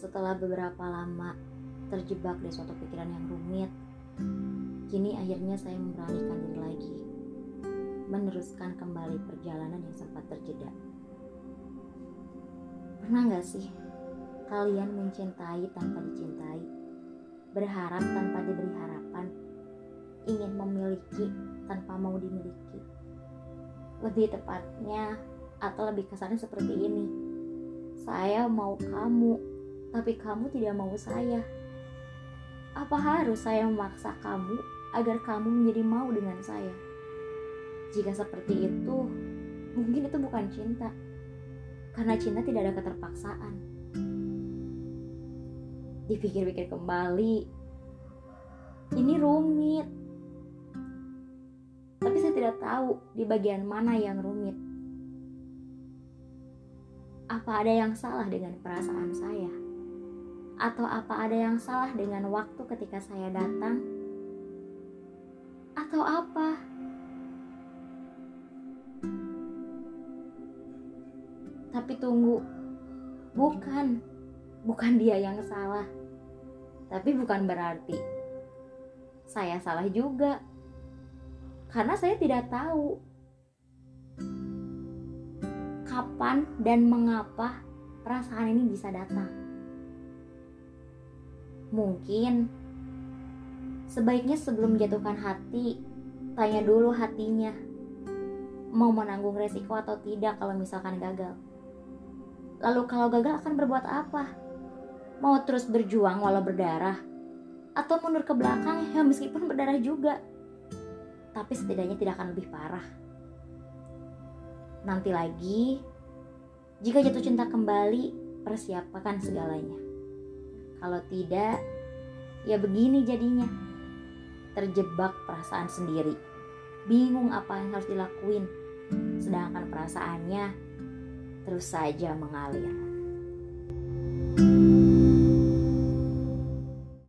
Setelah beberapa lama terjebak di suatu pikiran yang rumit, kini akhirnya saya memberanikan diri lagi, meneruskan kembali perjalanan yang sempat terjeda. Pernah gak sih kalian mencintai tanpa dicintai, berharap tanpa diberi harapan, ingin memiliki tanpa mau dimiliki? Lebih tepatnya, atau lebih kasarnya seperti ini. Saya mau kamu, tapi kamu tidak mau saya. Apa harus saya memaksa kamu agar kamu menjadi mau dengan saya? Jika seperti itu, mungkin itu bukan cinta. Karena cinta tidak ada keterpaksaan. Dipikir-pikir kembali, ini rumit. Tapi saya tidak tahu di bagian mana yang rumit. Apa ada yang salah dengan perasaan saya? Atau apa ada yang salah dengan waktu ketika saya datang? Atau apa? Tapi tunggu, bukan, bukan dia yang salah. Tapi bukan berarti saya salah juga. Karena saya tidak tahu kapan dan mengapa perasaan ini bisa datang. Mungkin sebaiknya sebelum menjatuhkan hati, tanya dulu hatinya mau menanggung resiko atau tidak kalau misalkan gagal. Lalu kalau gagal akan berbuat apa? Mau terus berjuang walau berdarah? Atau mundur ke belakang ya meskipun berdarah juga? Tapi setidaknya tidak akan lebih parah. Nanti lagi, jika jatuh cinta kembali, persiapkan segalanya. Kalau tidak, ya begini jadinya. Terjebak perasaan sendiri. Bingung apa yang harus dilakuin. Sedangkan perasaannya terus saja mengalir. thank you